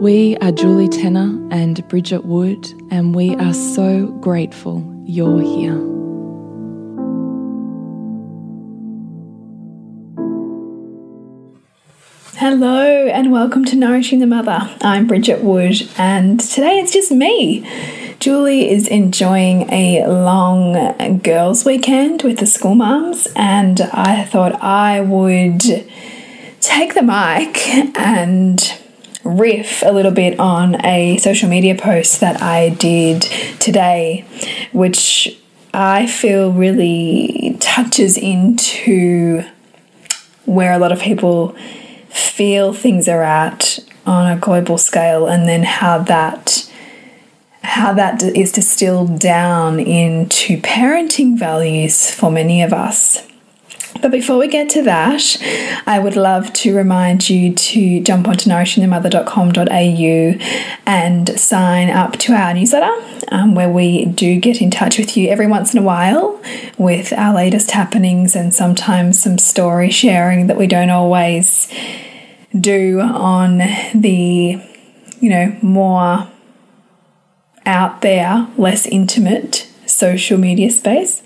We are Julie Tenner and Bridget Wood, and we are so grateful you're here. Hello, and welcome to Nourishing the Mother. I'm Bridget Wood, and today it's just me. Julie is enjoying a long girls' weekend with the school mums, and I thought I would take the mic and riff a little bit on a social media post that I did today, which I feel really touches into where a lot of people feel things are at on a global scale and then how that how that is distilled down into parenting values for many of us. But before we get to that, I would love to remind you to jump onto nourishingthemother.com.au and sign up to our newsletter, um, where we do get in touch with you every once in a while with our latest happenings and sometimes some story sharing that we don't always do on the, you know, more out there, less intimate social media space.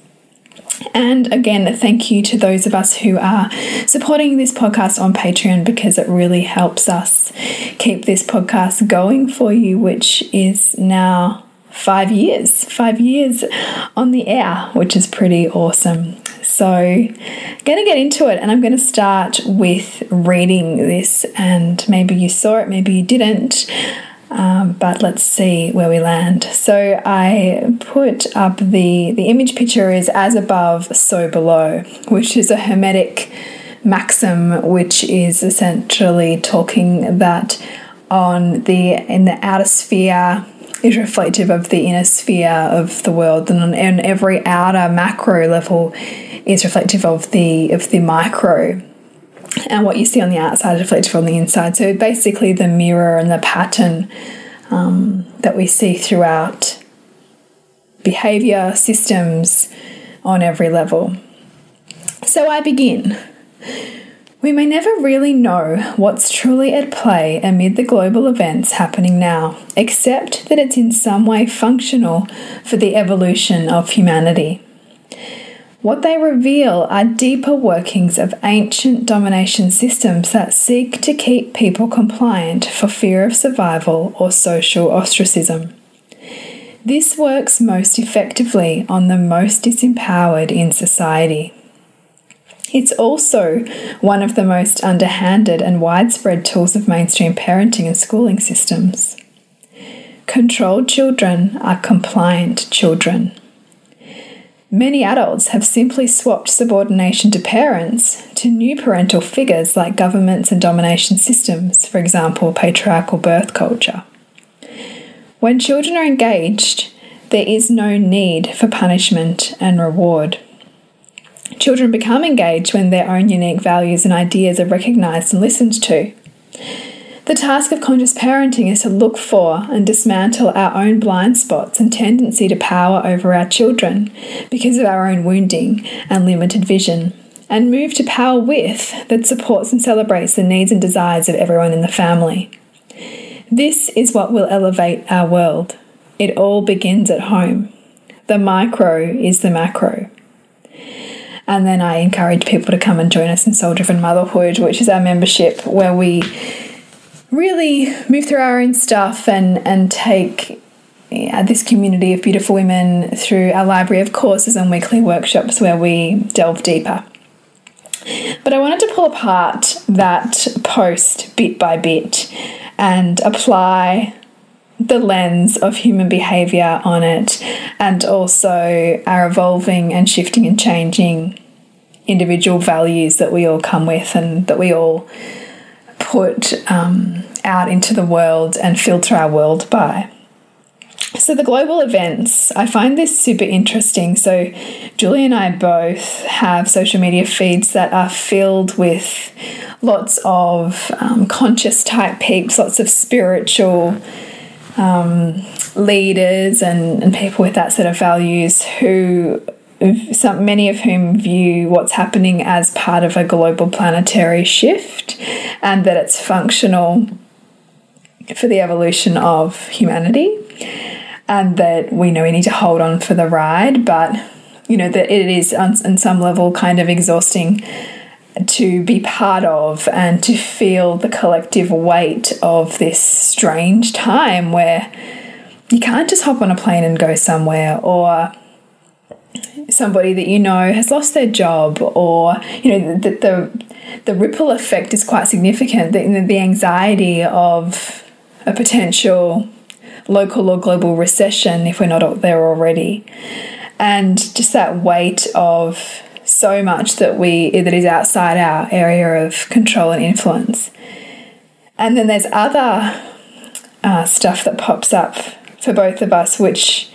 And again, thank you to those of us who are supporting this podcast on Patreon because it really helps us keep this podcast going for you, which is now five years, five years on the air, which is pretty awesome. So, I'm going to get into it and I'm going to start with reading this. And maybe you saw it, maybe you didn't. Um, but let's see where we land. So I put up the the image picture is as above, so below, which is a hermetic maxim, which is essentially talking that on the in the outer sphere is reflective of the inner sphere of the world, and on and every outer macro level is reflective of the of the micro and what you see on the outside reflected on the inside. So basically, the mirror and the pattern um, that we see throughout behavior systems on every level. So I begin. We may never really know what's truly at play amid the global events happening now, except that it's in some way functional for the evolution of humanity. What they reveal are deeper workings of ancient domination systems that seek to keep people compliant for fear of survival or social ostracism. This works most effectively on the most disempowered in society. It's also one of the most underhanded and widespread tools of mainstream parenting and schooling systems. Controlled children are compliant children. Many adults have simply swapped subordination to parents to new parental figures like governments and domination systems, for example, patriarchal birth culture. When children are engaged, there is no need for punishment and reward. Children become engaged when their own unique values and ideas are recognised and listened to. The task of conscious parenting is to look for and dismantle our own blind spots and tendency to power over our children because of our own wounding and limited vision, and move to power with that supports and celebrates the needs and desires of everyone in the family. This is what will elevate our world. It all begins at home. The micro is the macro. And then I encourage people to come and join us in Soul Driven Motherhood, which is our membership where we really move through our own stuff and and take yeah, this community of beautiful women through our library of courses and weekly workshops where we delve deeper. But I wanted to pull apart that post bit by bit and apply the lens of human behavior on it and also our evolving and shifting and changing individual values that we all come with and that we all put um, out into the world and filter our world by. So, the global events, I find this super interesting. So, Julie and I both have social media feeds that are filled with lots of um, conscious type peeps, lots of spiritual um, leaders, and, and people with that set of values who some, many of whom view what's happening as part of a global planetary shift and that it's functional for the evolution of humanity and that we know we need to hold on for the ride but you know that it is on, on some level kind of exhausting to be part of and to feel the collective weight of this strange time where you can't just hop on a plane and go somewhere or somebody that you know has lost their job or you know the the, the ripple effect is quite significant. The, the anxiety of a potential local or global recession if we're not there already. And just that weight of so much that we that is outside our area of control and influence. And then there's other uh, stuff that pops up for both of us which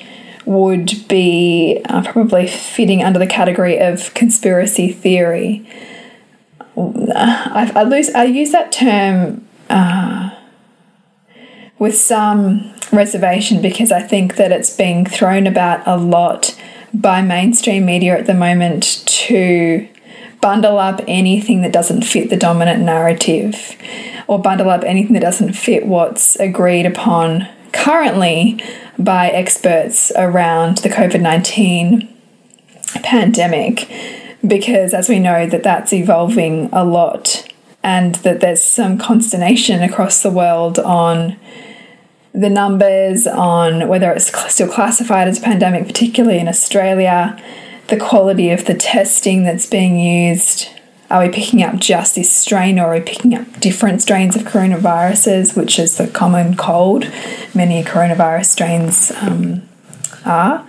would be uh, probably fitting under the category of conspiracy theory. I, I, lose, I use that term uh, with some reservation because I think that it's being thrown about a lot by mainstream media at the moment to bundle up anything that doesn't fit the dominant narrative or bundle up anything that doesn't fit what's agreed upon currently by experts around the COVID 19 pandemic because as we know that that's evolving a lot and that there's some consternation across the world on the numbers on whether it's still classified as a pandemic particularly in Australia the quality of the testing that's being used are we picking up just this strain or are we picking up different strains of coronaviruses, which is the common cold? Many coronavirus strains um, are.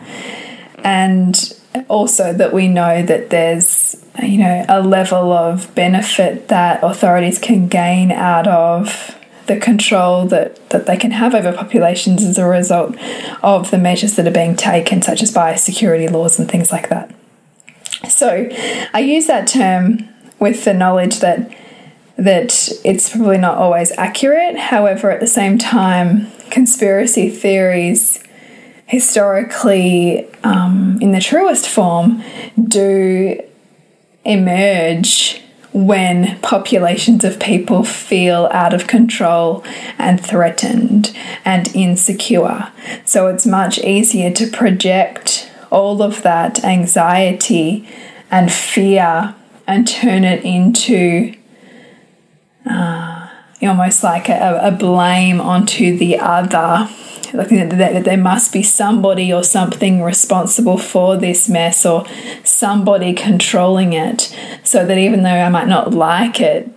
And also that we know that there's you know a level of benefit that authorities can gain out of the control that, that they can have over populations as a result of the measures that are being taken, such as biosecurity laws and things like that. So I use that term with the knowledge that that it's probably not always accurate. However, at the same time, conspiracy theories historically, um, in the truest form, do emerge when populations of people feel out of control and threatened and insecure. So it's much easier to project all of that anxiety and fear and turn it into uh, almost like a, a, blame onto the other. Like that, that there must be somebody or something responsible for this mess or somebody controlling it, so that even though I might not like it,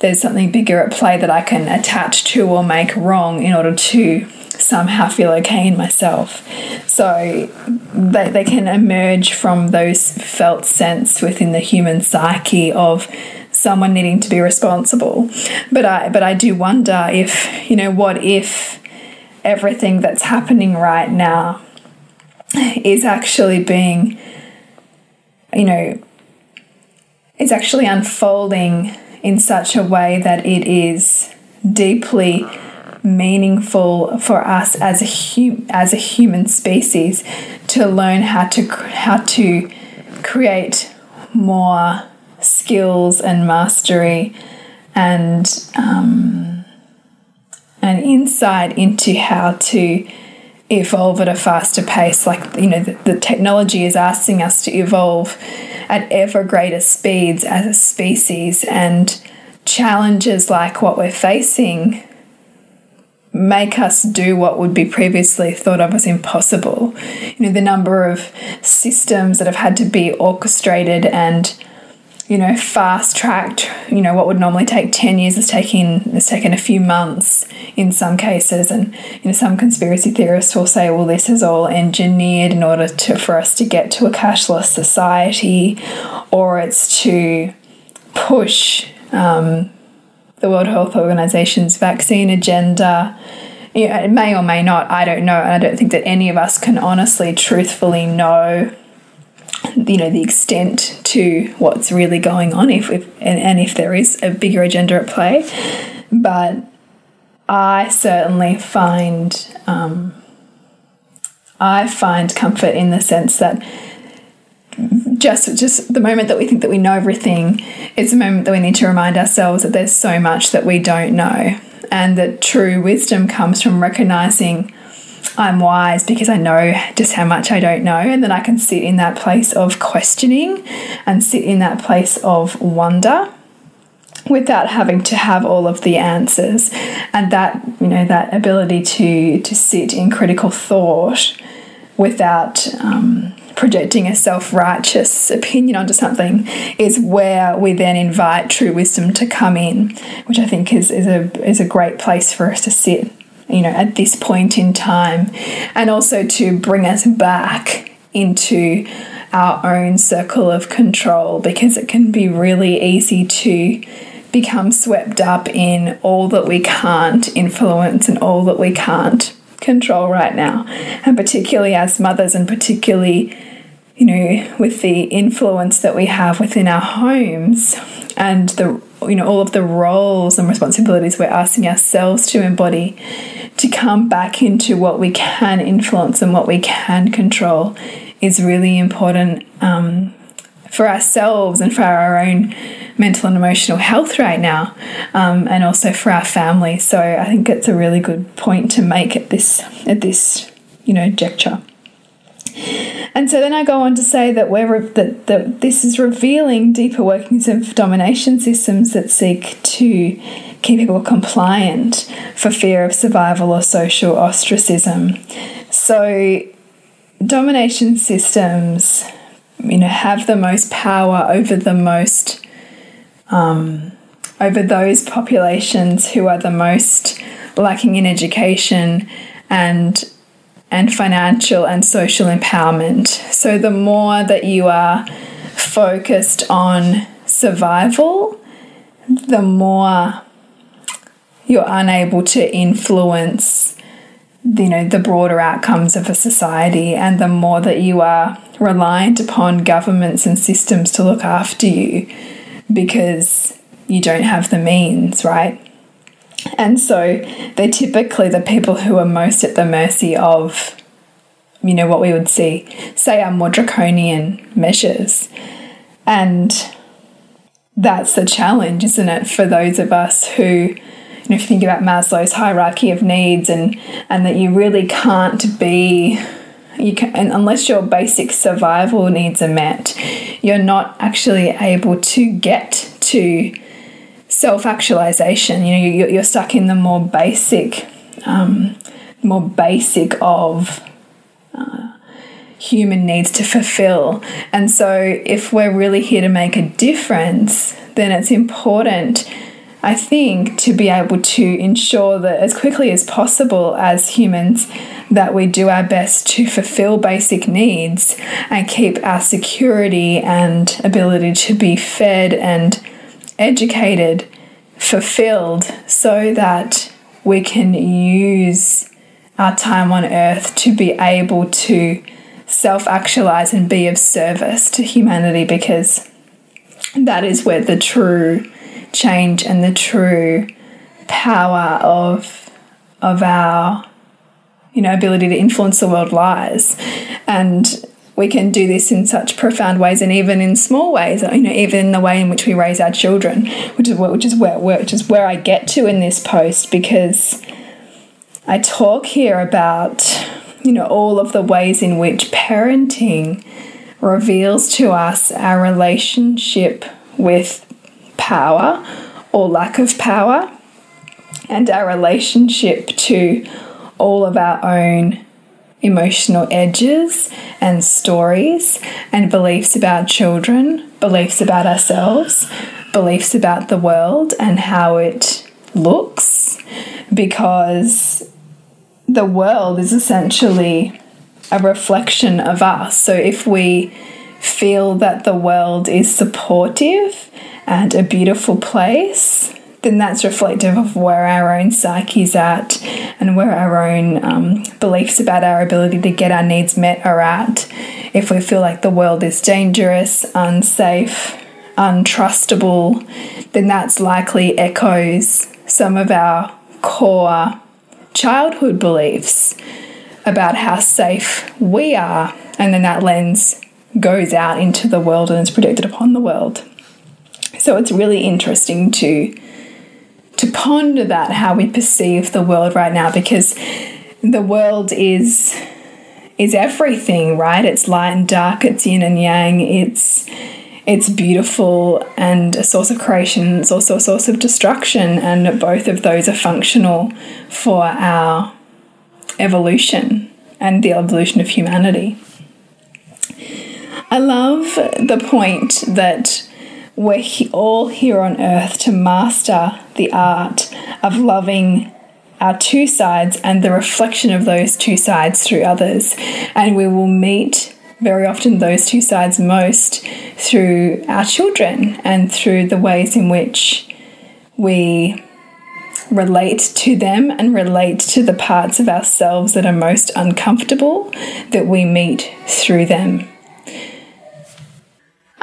there's something bigger at play that I can attach to or make wrong in order to somehow feel okay in myself. So they, they can emerge from those felt sense within the human psyche of someone needing to be responsible. But I but I do wonder if, you know, what if everything that's happening right now is actually being you know is actually unfolding in such a way that it is deeply meaningful for us as a hum as a human species to learn how to how to create more skills and mastery and um, an insight into how to evolve at a faster pace. Like, you know, the, the, technology is asking us to evolve at ever greater speeds as a species, and challenges like what we're facing make us do what would be previously thought of as impossible. You know, the number of systems that have had to be orchestrated and you know, fast tracked, you know, what would normally take 10 years is taking is taken a few months in some cases. And you know, some conspiracy theorists will say, well, this is all engineered in order to for us to get to a cashless society, or it's to push um, the World Health Organization's vaccine agenda. You know, it may or may not, I don't know. I don't think that any of us can honestly, truthfully know you know the extent to what's really going on if, if and, and if there is a bigger agenda at play but i certainly find um, i find comfort in the sense that just just the moment that we think that we know everything it's a moment that we need to remind ourselves that there's so much that we don't know and that true wisdom comes from recognizing I'm wise because I know just how much I don't know, and then I can sit in that place of questioning and sit in that place of wonder without having to have all of the answers. And that you know that ability to to sit in critical thought without um, projecting a self-righteous opinion onto something is where we then invite true wisdom to come in which i think is, is a is a great place for us to sit you know, at this point in time, and also to bring us back into our own circle of control because it can be really easy to become swept up in all that we can't influence and all that we can't control right now. And particularly as mothers, and particularly, you know, with the influence that we have within our homes and the you know all of the roles and responsibilities we're asking ourselves to embody to come back into what we can influence and what we can control is really important um, for ourselves and for our own mental and emotional health right now, um, and also for our family. So I think it's a really good point to make at this at this you know juncture. And so then I go on to say that we're that, that this is revealing deeper workings of domination systems that seek to keep people compliant for fear of survival or social ostracism. So domination systems, you know, have the most power over the most um, over those populations who are the most lacking in education and and financial and social empowerment. So, the more that you are focused on survival, the more you're unable to influence you know the broader outcomes of a society and the more that you are reliant upon governments and systems to look after you because you don't have the means right and so they're typically the people who are most at the mercy of, you know, what we would see, say, are more draconian measures. And that's the challenge, isn't it, for those of us who, you know, if you think about Maslow's hierarchy of needs and and that you really can't be you can unless your basic survival needs are met, you're not actually able to get to self actualization. You know, you're stuck in the more basic, um, more basic of uh, human needs to fulfill. And so, if we're really here to make a difference, then it's important. I think to be able to ensure that as quickly as possible as humans that we do our best to fulfill basic needs and keep our security and ability to be fed and educated fulfilled so that we can use our time on earth to be able to self actualize and be of service to humanity because that is where the true change and the true power of of our you know ability to influence the world lies. And we can do this in such profound ways and even in small ways you know even in the way in which we raise our children which is which is where which is where I get to in this post because I talk here about you know all of the ways in which parenting reveals to us our relationship with power or lack of power and our relationship to all of our own emotional edges and stories and beliefs about children, beliefs about ourselves, beliefs about the world and how it looks, because the world is essentially a reflection of us. So if we feel that the world is supportive and a beautiful place, then that's reflective of where our own psyche's at and where our own um, beliefs about our ability to get our needs met are at. If we feel like the world is dangerous, unsafe, untrustable, then that's likely echoes some of our core childhood beliefs about how safe we are, and then that lens goes out into the world and is projected upon the world. So it's really interesting to to ponder that how we perceive the world right now because the world is is everything, right? It's light and dark, it's yin and yang, it's it's beautiful and a source of creation, it's also a source of destruction, and both of those are functional for our evolution and the evolution of humanity. I love the point that we're he all here on earth to master the art of loving our two sides and the reflection of those two sides through others. And we will meet very often those two sides most through our children and through the ways in which we relate to them and relate to the parts of ourselves that are most uncomfortable that we meet through them.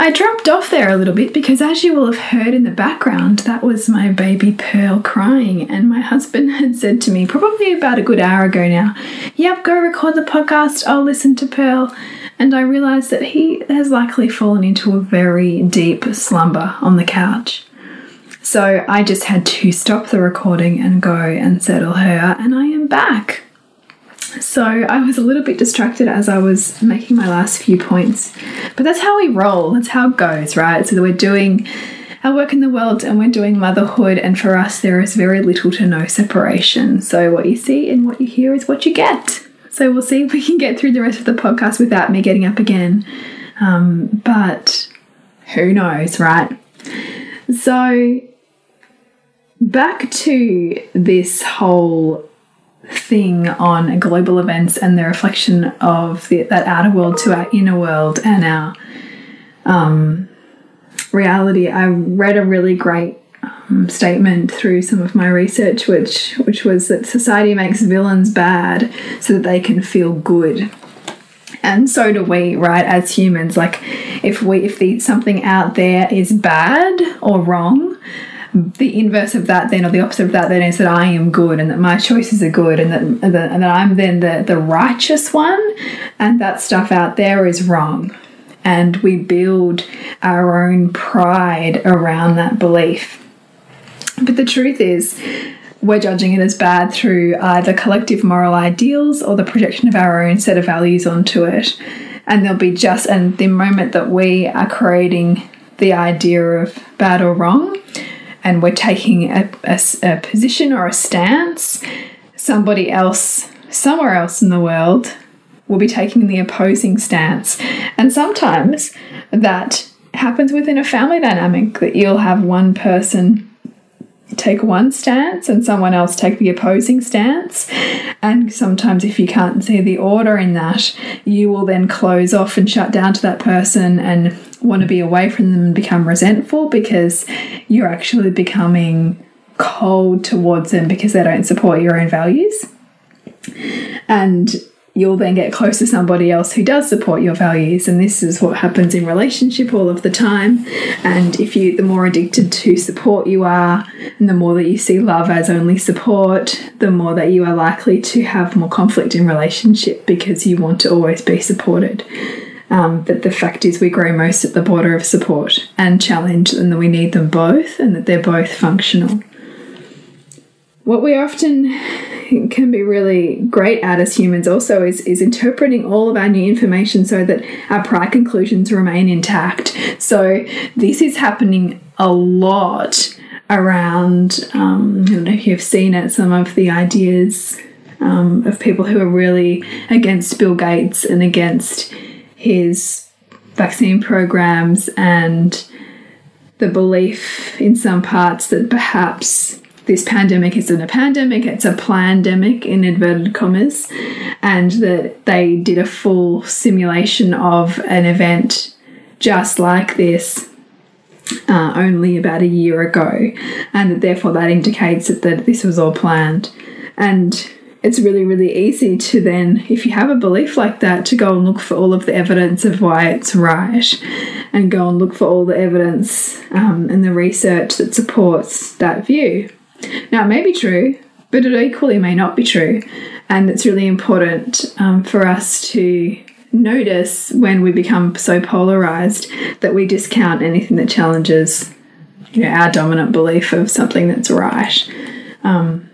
I dropped off there a little bit because, as you will have heard in the background, that was my baby Pearl crying. And my husband had said to me, probably about a good hour ago now, Yep, go record the podcast, I'll listen to Pearl. And I realised that he has likely fallen into a very deep slumber on the couch. So I just had to stop the recording and go and settle her, and I am back. So I was a little bit distracted as I was making my last few points. But that's how we roll, that's how it goes, right? So we're doing our work in the world and we're doing motherhood, and for us, there is very little to no separation. So what you see and what you hear is what you get. So we'll see if we can get through the rest of the podcast without me getting up again. Um, but who knows, right? So back to this whole thing on global events and the reflection of the, that outer world to our inner world and our um, reality. I read a really great um, statement through some of my research, which which was that society makes villains bad so that they can feel good. And so do we, right? As humans, like if we if the something out there is bad or wrong, the inverse of that then or the opposite of that then is that I am good and that my choices are good and that, and that, I'm then the, the righteous one and that stuff out there is wrong. And we build our own pride around that belief. But the truth is, we're judging it as bad through either collective moral ideals or the projection of our own set of values onto it. And there'll be just, and the moment that we are creating the idea of bad or wrong, and we're taking a, a, a position or a stance, somebody else, somewhere else in the world, will be taking the opposing stance. And sometimes that happens within a family dynamic that you'll have one person take one stance and someone else take the opposing stance. And sometimes, if you can't see the order in that, you will then close off and shut down to that person and want to be away from them and become resentful because you're actually becoming cold towards them because they don't support your own values. And you'll then get close to somebody else who does support your values and this is what happens in relationship all of the time and if you the more addicted to support you are and the more that you see love as only support the more that you are likely to have more conflict in relationship because you want to always be supported um, but the fact is we grow most at the border of support and challenge and that we need them both and that they're both functional what we often can be really great at as humans also is, is interpreting all of our new information so that our prior conclusions remain intact. So this is happening a lot around, um, I don't know if you've seen it, some of the ideas um, of people who are really against Bill Gates and against his vaccine programs and the belief in some parts that perhaps this pandemic isn't a pandemic, it's a pandemic in inverted commas, and that they did a full simulation of an event just like this uh, only about a year ago, and that therefore that indicates that, that this was all planned. And it's really, really easy to then, if you have a belief like that, to go and look for all of the evidence of why it's right and go and look for all the evidence um, and the research that supports that view. Now, it may be true, but it equally may not be true. And it's really important um, for us to notice when we become so polarized that we discount anything that challenges you know, our dominant belief of something that's right um,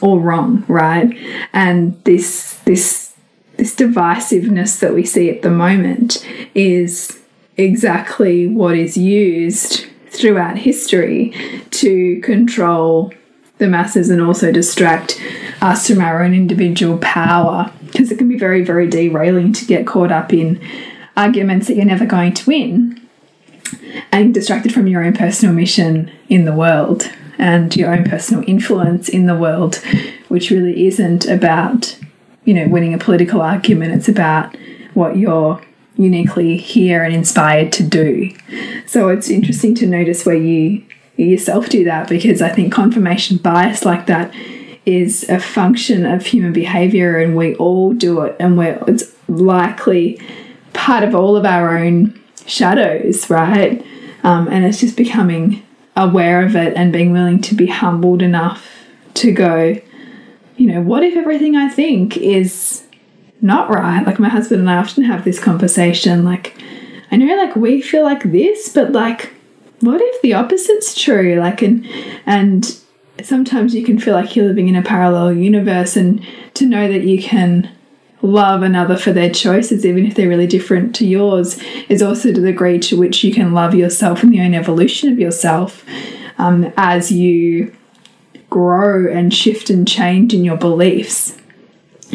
or wrong, right? And this this this divisiveness that we see at the moment is exactly what is used throughout history to control the masses and also distract us from our own individual power because it can be very, very derailing to get caught up in arguments that you're never going to win and distracted from your own personal mission in the world and your own personal influence in the world, which really isn't about, you know, winning a political argument. It's about what you're uniquely here and inspired to do. So it's interesting to notice where you yourself do that because I think confirmation bias like that is a function of human behavior and we all do it and we're it's likely part of all of our own shadows, right? Um, and it's just becoming aware of it and being willing to be humbled enough to go, you know, what if everything I think is not right. Like my husband and I often have this conversation like I know like we feel like this, but like what if the opposite's true? Like and and sometimes you can feel like you're living in a parallel universe and to know that you can love another for their choices, even if they're really different to yours, is also the degree to which you can love yourself and the own evolution of yourself um, as you grow and shift and change in your beliefs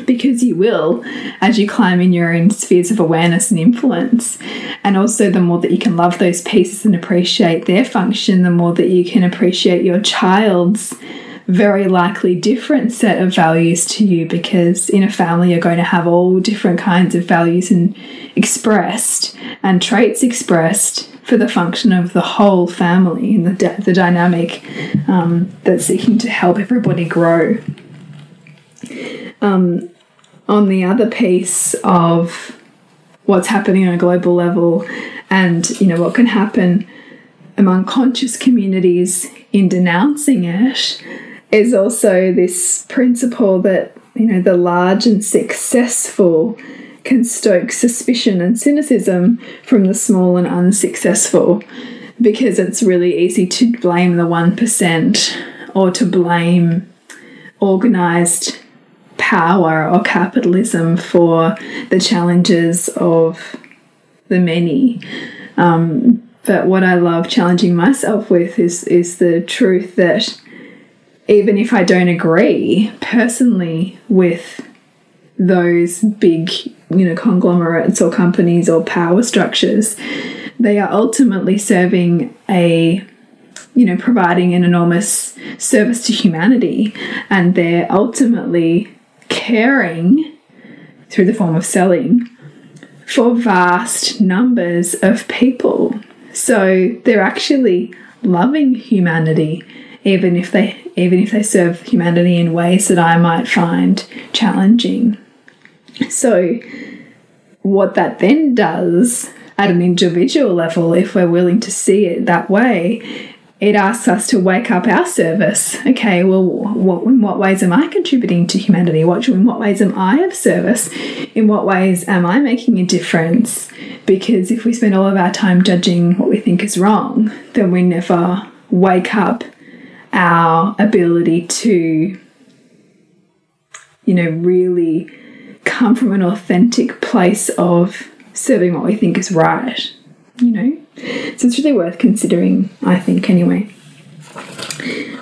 because you will as you climb in your own spheres of awareness and influence. And also, the more that you can love those pieces and appreciate their function, the more that you can appreciate your child's very likely different set of values to you because in a family you're going to have all different kinds of values and expressed and traits expressed for the function of the whole family and the, the dynamic um, that's seeking to help everybody grow. Um, on the other piece of what's happening on a global level and you know what can happen among conscious communities in denouncing it is also this principle that you know the large and successful can stoke suspicion and cynicism from the small and unsuccessful because it's really easy to blame the 1% or to blame organized power or capitalism for the challenges of the many. Um, but what I love challenging myself with is is the truth that even if I don't agree personally with those big, you know, conglomerates or companies or power structures, they are ultimately serving a you know providing an enormous service to humanity and they're ultimately caring through the form of selling for vast numbers of people. So they're actually loving humanity even if they even if they serve humanity in ways that I might find challenging. So, what that then does at an individual level, if we're willing to see it that way, it asks us to wake up our service. Okay, well, what, in what ways am I contributing to humanity? What, in what ways am I of service? In what ways am I making a difference? Because if we spend all of our time judging what we think is wrong, then we never wake up our ability to, you know, really come from an authentic place of serving what we think is right, you know? So it's really worth considering, I think, anyway.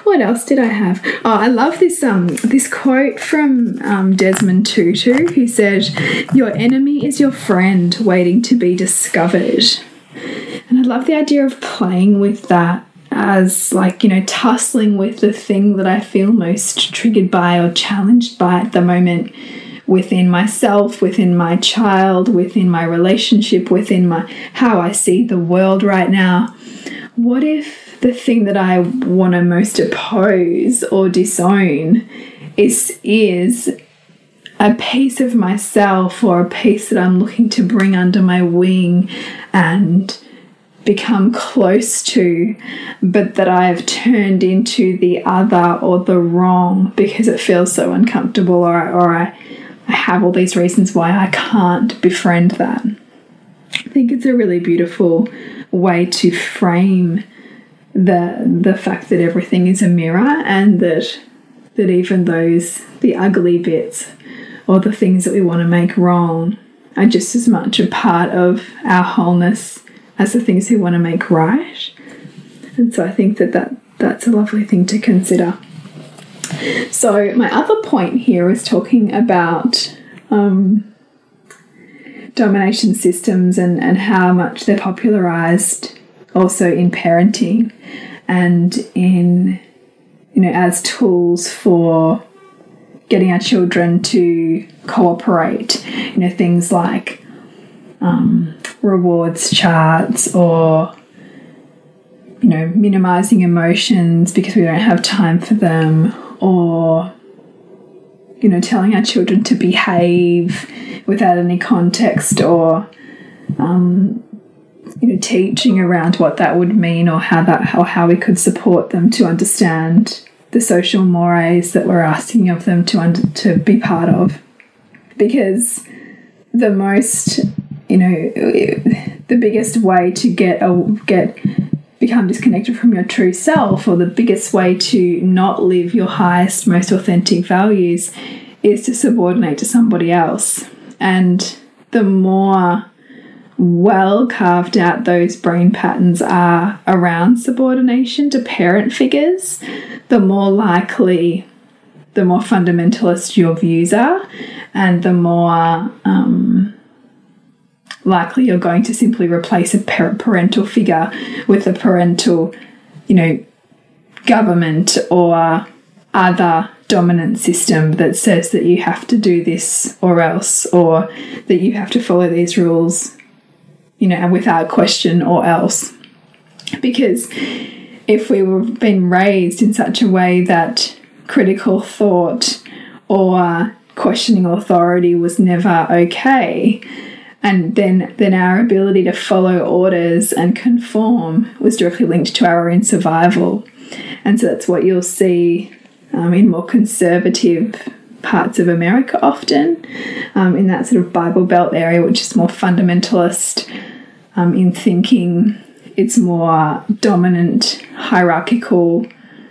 What else did I have? Oh, I love this um this quote from um, Desmond Tutu, who said, "Your enemy is your friend, waiting to be discovered." And I love the idea of playing with that as like you know tussling with the thing that I feel most triggered by or challenged by at the moment within myself, within my child, within my relationship, within my how I see the world right now. What if the thing that I want to most oppose or disown is is a piece of myself or a piece that I'm looking to bring under my wing and become close to, but that I have turned into the other or the wrong because it feels so uncomfortable or, or I I have all these reasons why I can't befriend that. I think it's a really beautiful way to frame the the fact that everything is a mirror and that that even those the ugly bits or the things that we want to make wrong are just as much a part of our wholeness as the things we want to make right. And so I think that, that that's a lovely thing to consider. So, my other point here is talking about um, domination systems and, and how much they're popularized also in parenting and in, you know, as tools for getting our children to cooperate. You know, things like um, rewards charts or you know, minimizing emotions because we don't have time for them, or you know telling our children to behave without any context or um, you know teaching around what that would mean or how that or how we could support them to understand the social mores that we're asking of them to under, to be part of. Because the most you know the biggest way to get a get become disconnected from your true self, or the biggest way to not live your highest, most authentic values is to subordinate to somebody else. And the more well carved out those brain patterns are around subordination to parent figures, the more likely, the more fundamentalist your views are, and the more um, likely you're going to simply replace a parental figure with a parental, you know, government or other dominant system that says that you have to do this or else, or that you have to follow these rules, you know, and without question or else. Because if we were being raised in such a way that critical thought or questioning authority was never okay, and then then our ability to follow orders and conform was directly linked to our own survival. And so that's what you'll see um, in more conservative parts of America often um, in that sort of Bible Belt area which is more fundamentalist um, in thinking. It's more dominant hierarchical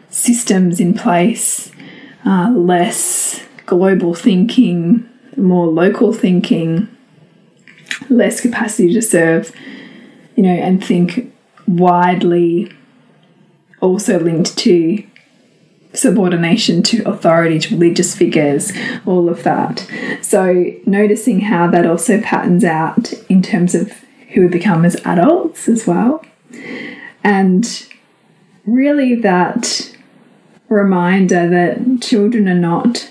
systems in place uh, less global thinking more local thinking less capacity to serve, you know, and think widely also linked to subordination to authority, to religious figures, all of that. So, noticing how that also patterns out in terms of who we become as adults as well. And really, that reminder that children are not,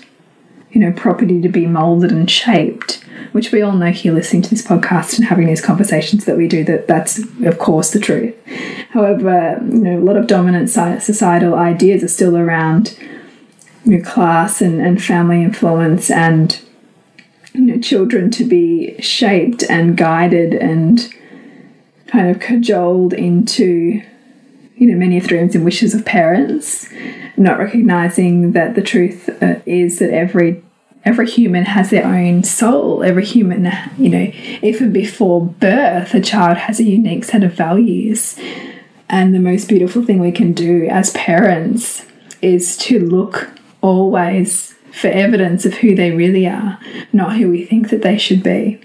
you know, property to be molded and shaped which we all know here listening to this podcast and having these conversations that we do that that's of course the truth. However you know a lot of dominant societal ideas are still around you know, class and, and family influence and you know children to be shaped and guided and kind of cajoled into you know many dreams and wishes of parents not recognizing that the truth uh, is that every every human has their own soul every human you know even before birth a child has a unique set of values and the most beautiful thing we can do as parents is to look always for evidence of who they really are, not who we think that they should be.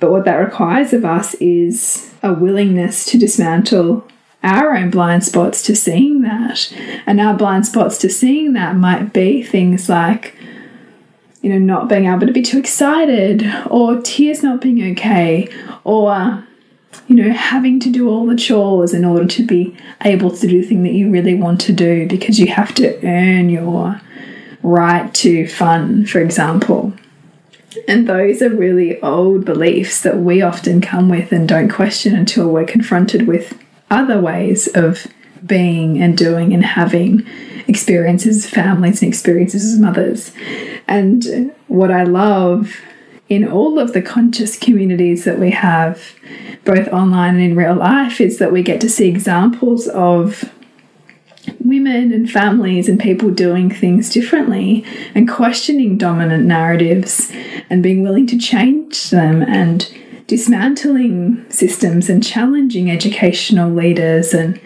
But what that requires of us is a willingness to dismantle our own blind spots to seeing that. And our blind spots to seeing that might be things like, you know, not being able to be too excited, or tears not being okay, or, uh, you know, having to do all the chores in order to be able to do the thing that you really want to do because you have to earn your right to fun, for example. And those are really old beliefs that we often come with and don't question until we're confronted with other ways of being and doing and having experiences, families, and experiences as mothers. And what I love in all of the conscious communities that we have, both online and in real life, is that we get to see examples of women and families and people doing things differently and questioning dominant narratives and being willing to change them and dismantling systems and challenging educational leaders and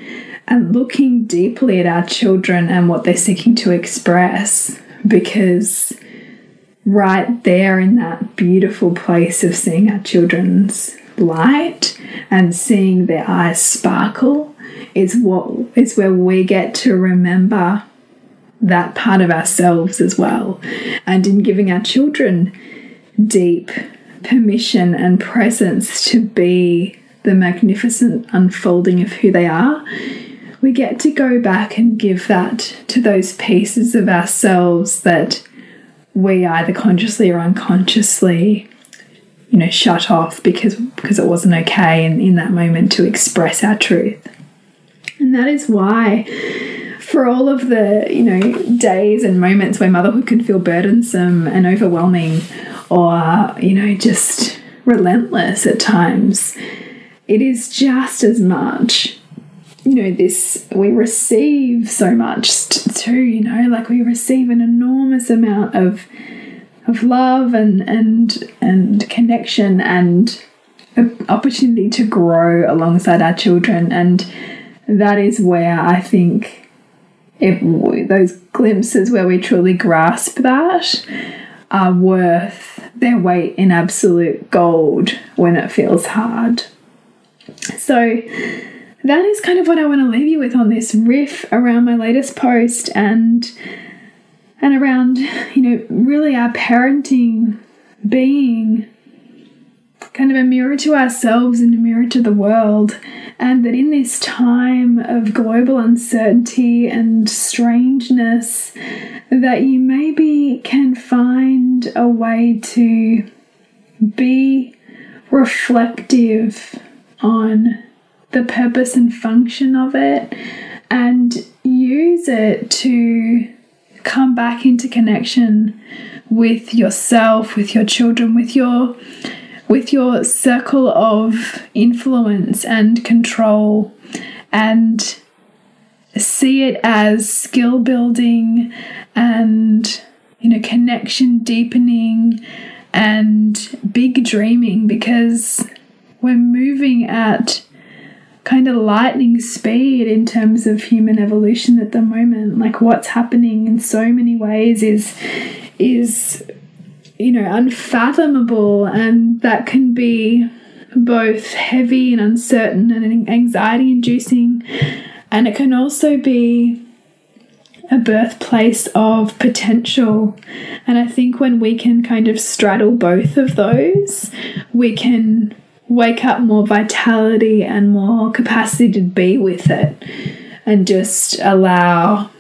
and looking deeply at our children and what they're seeking to express because right there in that beautiful place of seeing our children's light and seeing their eyes sparkle is what is where we get to remember that part of ourselves as well. And in giving our children deep permission and presence to be the magnificent unfolding of who they are, we get to go back and give that to those pieces of ourselves that we either consciously or unconsciously you know shut off because because it wasn't okay in, in that moment to express our truth. And that is why, for all of the, you know, days and moments where motherhood can feel burdensome and overwhelming or, you know, just relentless at times, it is just as much you know this we receive so much too you know like we receive an enormous amount of of love and and and connection and opportunity to grow alongside our children and that is where I think it, those glimpses where we truly grasp that are worth their weight in absolute gold when it feels hard. So, that is kind of what I want to leave you with on this riff around my latest post and and around you know really our parenting being kind of a mirror to ourselves and a mirror to the world. And that in this time of global uncertainty and strangeness, that you maybe can find a way to be reflective on the purpose and function of it and use it to come back into connection with yourself, with your children, with your with your circle of influence and control and see it as skill building and you know connection deepening and big dreaming because we're moving at kind of lightning speed in terms of human evolution at the moment like what's happening in so many ways is is you know, unfathomable, and that can be both heavy and uncertain and anxiety inducing. And it can also be a birthplace of potential. And I think when we can kind of straddle both of those, we can wake up more vitality and more capacity to be with it and just allow,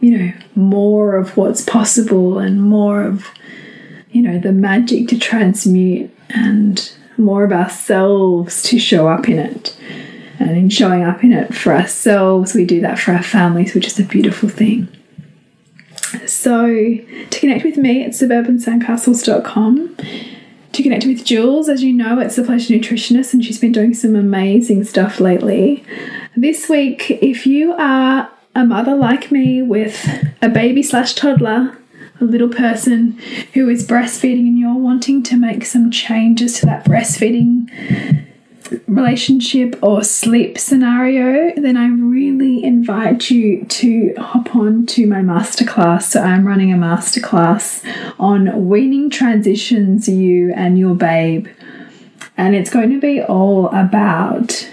you know, more of what's possible and more of you know, the magic to transmute and more of ourselves to show up in it. And in showing up in it for ourselves, we do that for our families, which is a beautiful thing. So, to connect with me, it's suburbansandcastles.com. To connect with Jules, as you know, it's the Pleasure Nutritionist, and she's been doing some amazing stuff lately. This week, if you are a mother like me with a baby slash toddler, a little person who is breastfeeding, and you're wanting to make some changes to that breastfeeding relationship or sleep scenario, then I really invite you to hop on to my masterclass. So I'm running a masterclass on weaning transitions you and your babe. And it's going to be all about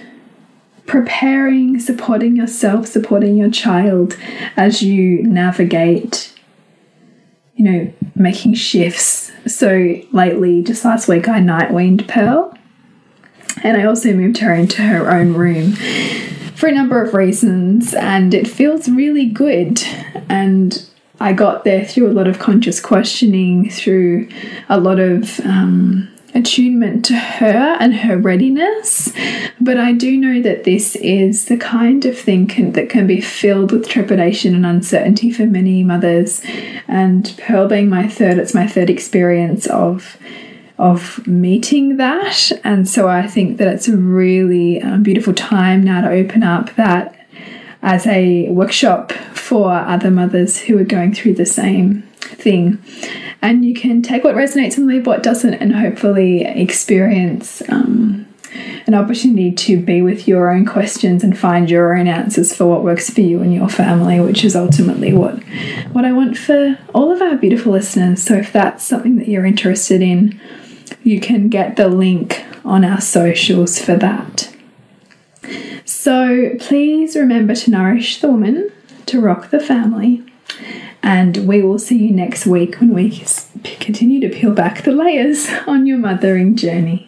preparing, supporting yourself, supporting your child as you navigate, you know, making shifts. So lately, just last week, I night weaned Pearl and I also moved her into her own room for a number of reasons, and it feels really good. And I got there through a lot of conscious questioning, through a lot of um, attunement to her and her readiness. But I do know that this is the kind of thing can, that can be filled with trepidation and uncertainty for many mothers. And Pearl being my third, it's my third experience of of meeting that. And so I think that it's a really um, beautiful time now to open up that as a workshop for other mothers who are going through the same thing. And you can take what resonates and leave what doesn't, and hopefully experience um, an opportunity to be with your own questions and find your own answers for what works for you and your family, which is ultimately what what I want for all of our beautiful listeners. So if that's something that you're interested in, you can get the link on our socials for that. So please remember to nourish the woman, to rock the family, and we will see you next week when we continue to peel back the layers on your mothering journey.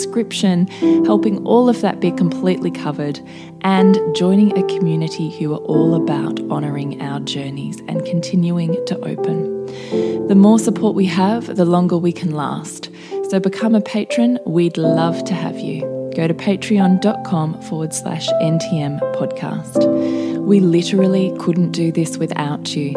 transcription, helping all of that be completely covered, and joining a community who are all about honouring our journeys and continuing to open. The more support we have, the longer we can last. So become a patron. We'd love to have you. Go to patreon.com forward slash NTM podcast. We literally couldn't do this without you.